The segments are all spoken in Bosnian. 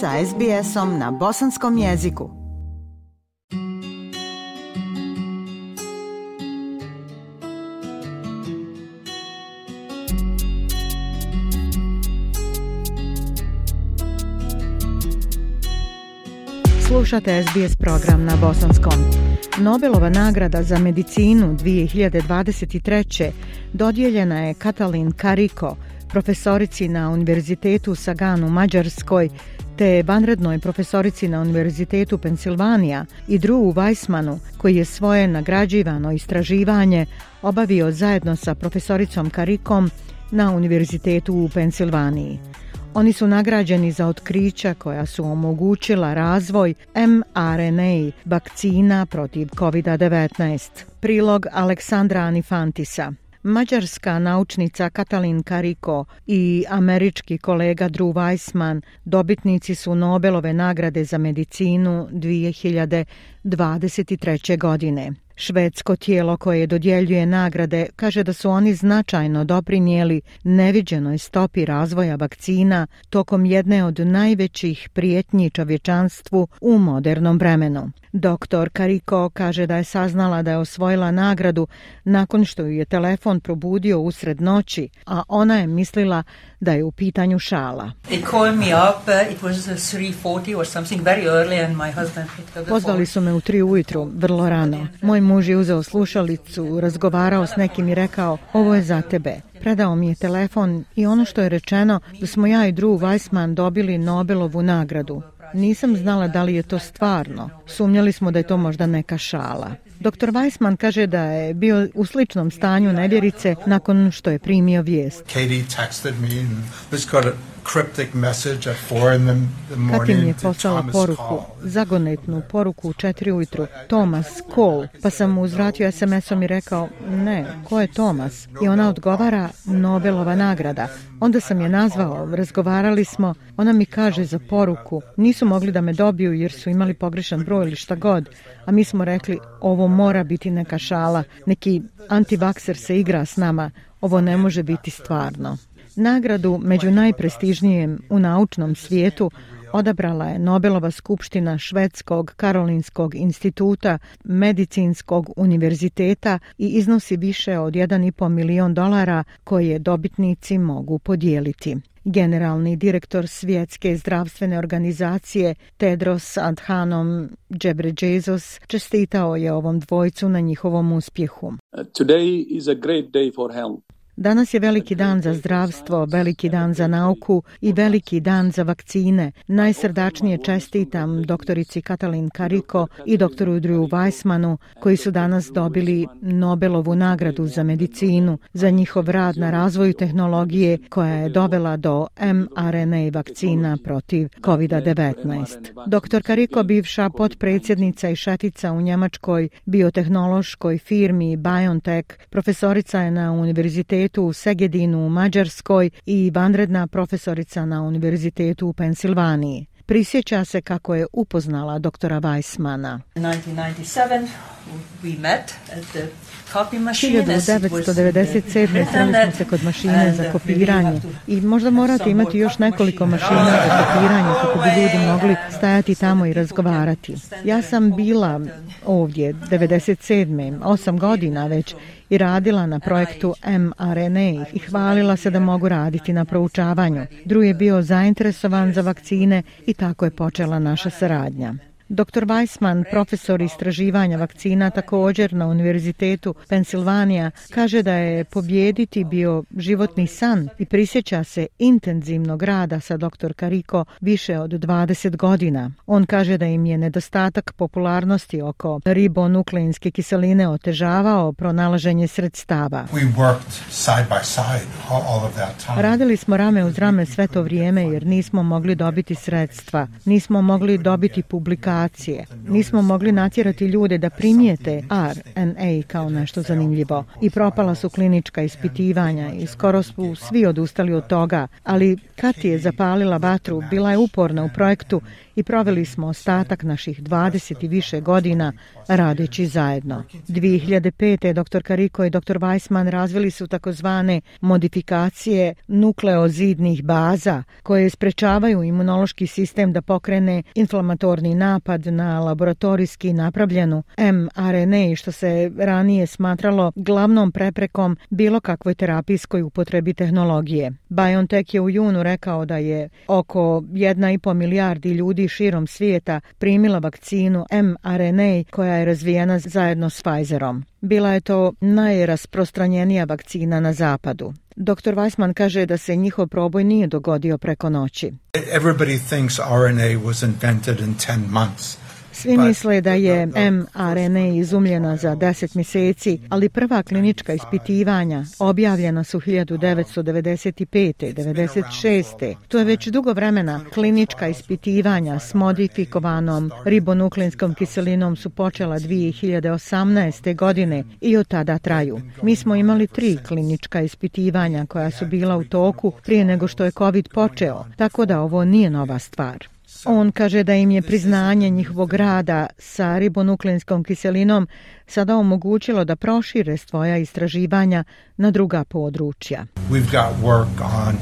sa SBS-om na bosanskom jeziku. Slušate SBS program na bosanskom. Nobelova nagrada za medicinu 2023. dodijeljena je Katalin Kariko, profesorici na Univerzitetu Sagan u Mađarskoj te vanrednoj profesorici na Univerzitetu Pensilvanija i Drew Weissmanu koji je svoje nagrađivano istraživanje obavio zajedno sa profesoricom Karikom na Univerzitetu u Pensilvaniji. Oni su nagrađeni za otkrića koja su omogućila razvoj mRNA vakcina protiv COVID-19. Prilog Aleksandra Anifantisa. Mađarska naučnica Katalin Kariko i američki kolega Drew Weissman dobitnici su Nobelove nagrade za medicinu 2023. godine. Švedsko tijelo koje dodjeljuje nagrade kaže da su oni značajno doprinijeli neviđenoj stopi razvoja vakcina tokom jedne od najvećih prijetnji čovječanstvu u modernom vremenu. Doktor Kariko kaže da je saznala da je osvojila nagradu nakon što ju je telefon probudio usred noći, a ona je mislila da je u pitanju šala. Pozvali su me u tri ujutru, vrlo rano. Moj muž je uzeo slušalicu, razgovarao s nekim i rekao ovo je za tebe. Predao mi je telefon i ono što je rečeno da smo ja i Drew Weissman dobili Nobelovu nagradu. Nisam znala da li je to stvarno. Sumnjali smo da je to možda neka šala. Dr. Weissman kaže da je bio u sličnom stanju nevjerice nakon što je primio vijest mi je poslala poruku, zagonetnu poruku u četiri ujutru, Thomas, call, pa sam mu uzvratio SMS-om i rekao, ne, ko je Thomas? I ona odgovara, Nobelova nagrada. Onda sam je nazvao, razgovarali smo, ona mi kaže za poruku, nisu mogli da me dobiju jer su imali pogrešan broj ili šta god, a mi smo rekli, ovo mora biti neka šala, neki antivakser se igra s nama, ovo ne može biti stvarno. Nagradu među najprestižnijem u naučnom svijetu odabrala je Nobelova skupština Švedskog Karolinskog instituta Medicinskog univerziteta i iznosi više od 1,5 milion dolara koje dobitnici mogu podijeliti. Generalni direktor Svjetske zdravstvene organizacije Tedros Adhanom Ghebreyesus čestitao je ovom dvojcu na njihovom uspjehu. Today Danas je veliki dan za zdravstvo, veliki dan za nauku i veliki dan za vakcine. Najsrdačnije čestitam doktorici Katalin Kariko i doktoru Drew Weissmanu koji su danas dobili Nobelovu nagradu za medicinu za njihov rad na razvoju tehnologije koja je dovela do mRNA vakcina protiv COVID-19. Doktor Kariko, bivša potpredsjednica i šetica u Njemačkoj biotehnološkoj firmi BioNTech, profesorica je na univerzitetu tu u Segedinu u Mađarskoj i vanredna profesorica na univerzitetu u Pensilvaniji. Prisjeća se kako je upoznala doktora Weissmana. 1997 we met at the 1997. smo se kod mašine za kopiranje i možda morate imati još nekoliko mašina za kopiranje kako bi ljudi mogli stajati tamo i razgovarati. Ja sam bila ovdje 97. osam godina već i radila na projektu mRNA i hvalila se da mogu raditi na proučavanju. drugi je bio zainteresovan za vakcine i tako je počela naša saradnja. Dr. Weissman, profesor istraživanja vakcina također na Univerzitetu Pensilvanija, kaže da je pobjediti bio životni san i prisjeća se intenzivnog rada sa dr. Kariko više od 20 godina. On kaže da im je nedostatak popularnosti oko ribonukleinske kiseline otežavao pronalaženje sredstava. Radili smo rame uz rame sve to vrijeme jer nismo mogli dobiti sredstva, nismo mogli dobiti publikaciju mi Nismo mogli natjerati ljude da primijete RNA kao nešto zanimljivo. I propala su klinička ispitivanja i skoro su svi odustali od toga, ali Kati je zapalila vatru, bila je uporna u projektu i proveli smo ostatak naših 20 i više godina radeći zajedno. 2005. dr. Kariko i dr. Weissman razvili su takozvane modifikacije nukleozidnih baza koje sprečavaju imunološki sistem da pokrene inflamatorni napad na laboratorijski napravljenu mRNA što se ranije smatralo glavnom preprekom bilo kakvoj terapijskoj upotrebi tehnologije. BioNTech je u junu rekao da je oko 1,5 milijardi ljudi širom svijeta primila vakcinu mRNA koja je razvijena zajedno s Pfizerom. Bila je to najrasprostranjenija vakcina na zapadu. Dr. Weissman kaže da se njihov proboj nije dogodio preko noći. Everybody thinks RNA was invented in 10 months. Svi pa, misle da je mRNA izumljena za 10 mjeseci, ali prva klinička ispitivanja objavljena su 1995. 96. To je već dugo vremena klinička ispitivanja s modifikovanom ribonukleinskom kiselinom su počela 2018. godine i od tada traju. Mi smo imali tri klinička ispitivanja koja su bila u toku prije nego što je COVID počeo, tako da ovo nije nova stvar. On kaže da im je priznanje njihovog rada sa ribonukleinskom kiselinom sada omogućilo da prošire svoja istraživanja na druga područja. Uh,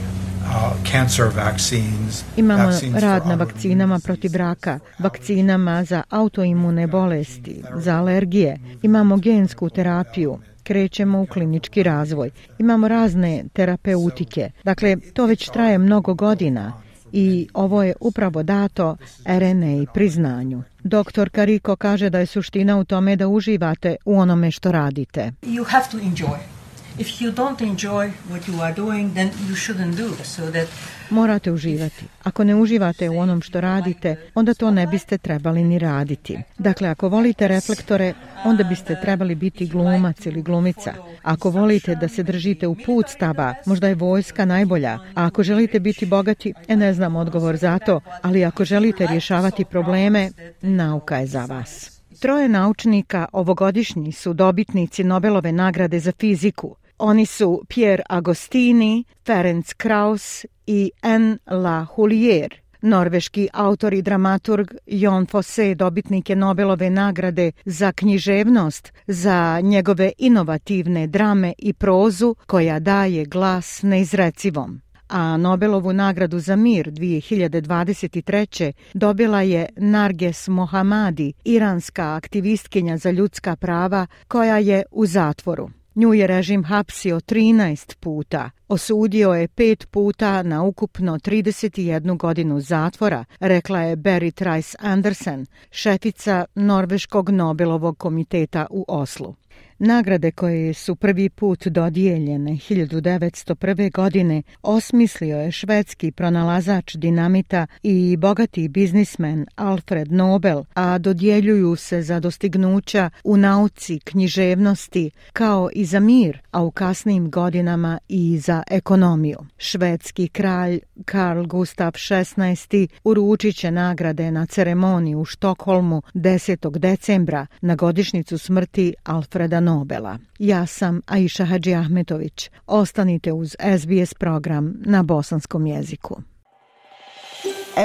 Imamo rad na vakcinama protiv raka, vakcinama za autoimune bolesti, za alergije. Imamo gensku terapiju, krećemo u klinički razvoj. Imamo razne terapeutike. Dakle, to već traje mnogo godina i ovo je upravo dato RNA priznanju. Doktor Kariko kaže da je suština u tome da uživate u onome što radite. You have to enjoy. If you don't enjoy what you are doing, then you shouldn't do so that Morate uživati. Ako ne uživate u onom što radite, onda to ne biste trebali ni raditi. Dakle, ako volite reflektore, onda biste trebali biti glumac ili glumica. Ako volite da se držite u put staba, možda je vojska najbolja. A ako želite biti bogati, e, ne znam odgovor za to, ali ako želite rješavati probleme, nauka je za vas. Troje naučnika ovogodišnji su dobitnici Nobelove nagrade za fiziku. Oni su Pierre Agostini, Ferenc Kraus i Anne La Hulier. Norveški autor i dramaturg Jon Fosse dobitnik je Nobelove nagrade za književnost za njegove inovativne drame i prozu koja daje glas neizrecivom a Nobelovu nagradu za mir 2023. dobila je Narges Mohamadi, iranska aktivistkinja za ljudska prava koja je u zatvoru. Nju je režim hapsio 13 puta. Osudio je pet puta na ukupno 31 godinu zatvora, rekla je Berit trice Andersen, šefica Norveškog Nobelovog komiteta u Oslu. Nagrade koje su prvi put dodijeljene 1901. godine osmislio je švedski pronalazač dinamita i bogati biznismen Alfred Nobel, a dodjeljuju se za dostignuća u nauci, književnosti, kao i za mir, a u kasnim godinama i za ekonomiju. Švedski kralj Karl Gustav XVI uručit će nagrade na ceremoniji u Štokholmu 10. decembra na godišnjicu smrti Alfreda Nobela. Ja sam Aisha Hadži Ahmetović. Ostanite uz SBS program na bosanskom jeziku.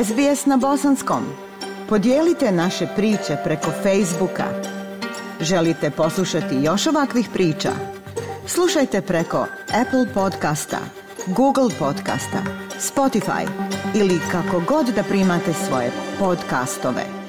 SBS na bosanskom. Podijelite naše priče preko Facebooka. Želite poslušati još ovakvih priča? Slušajte preko Apple podcasta, Google podcasta, Spotify ili kako god da primate svoje podcastove.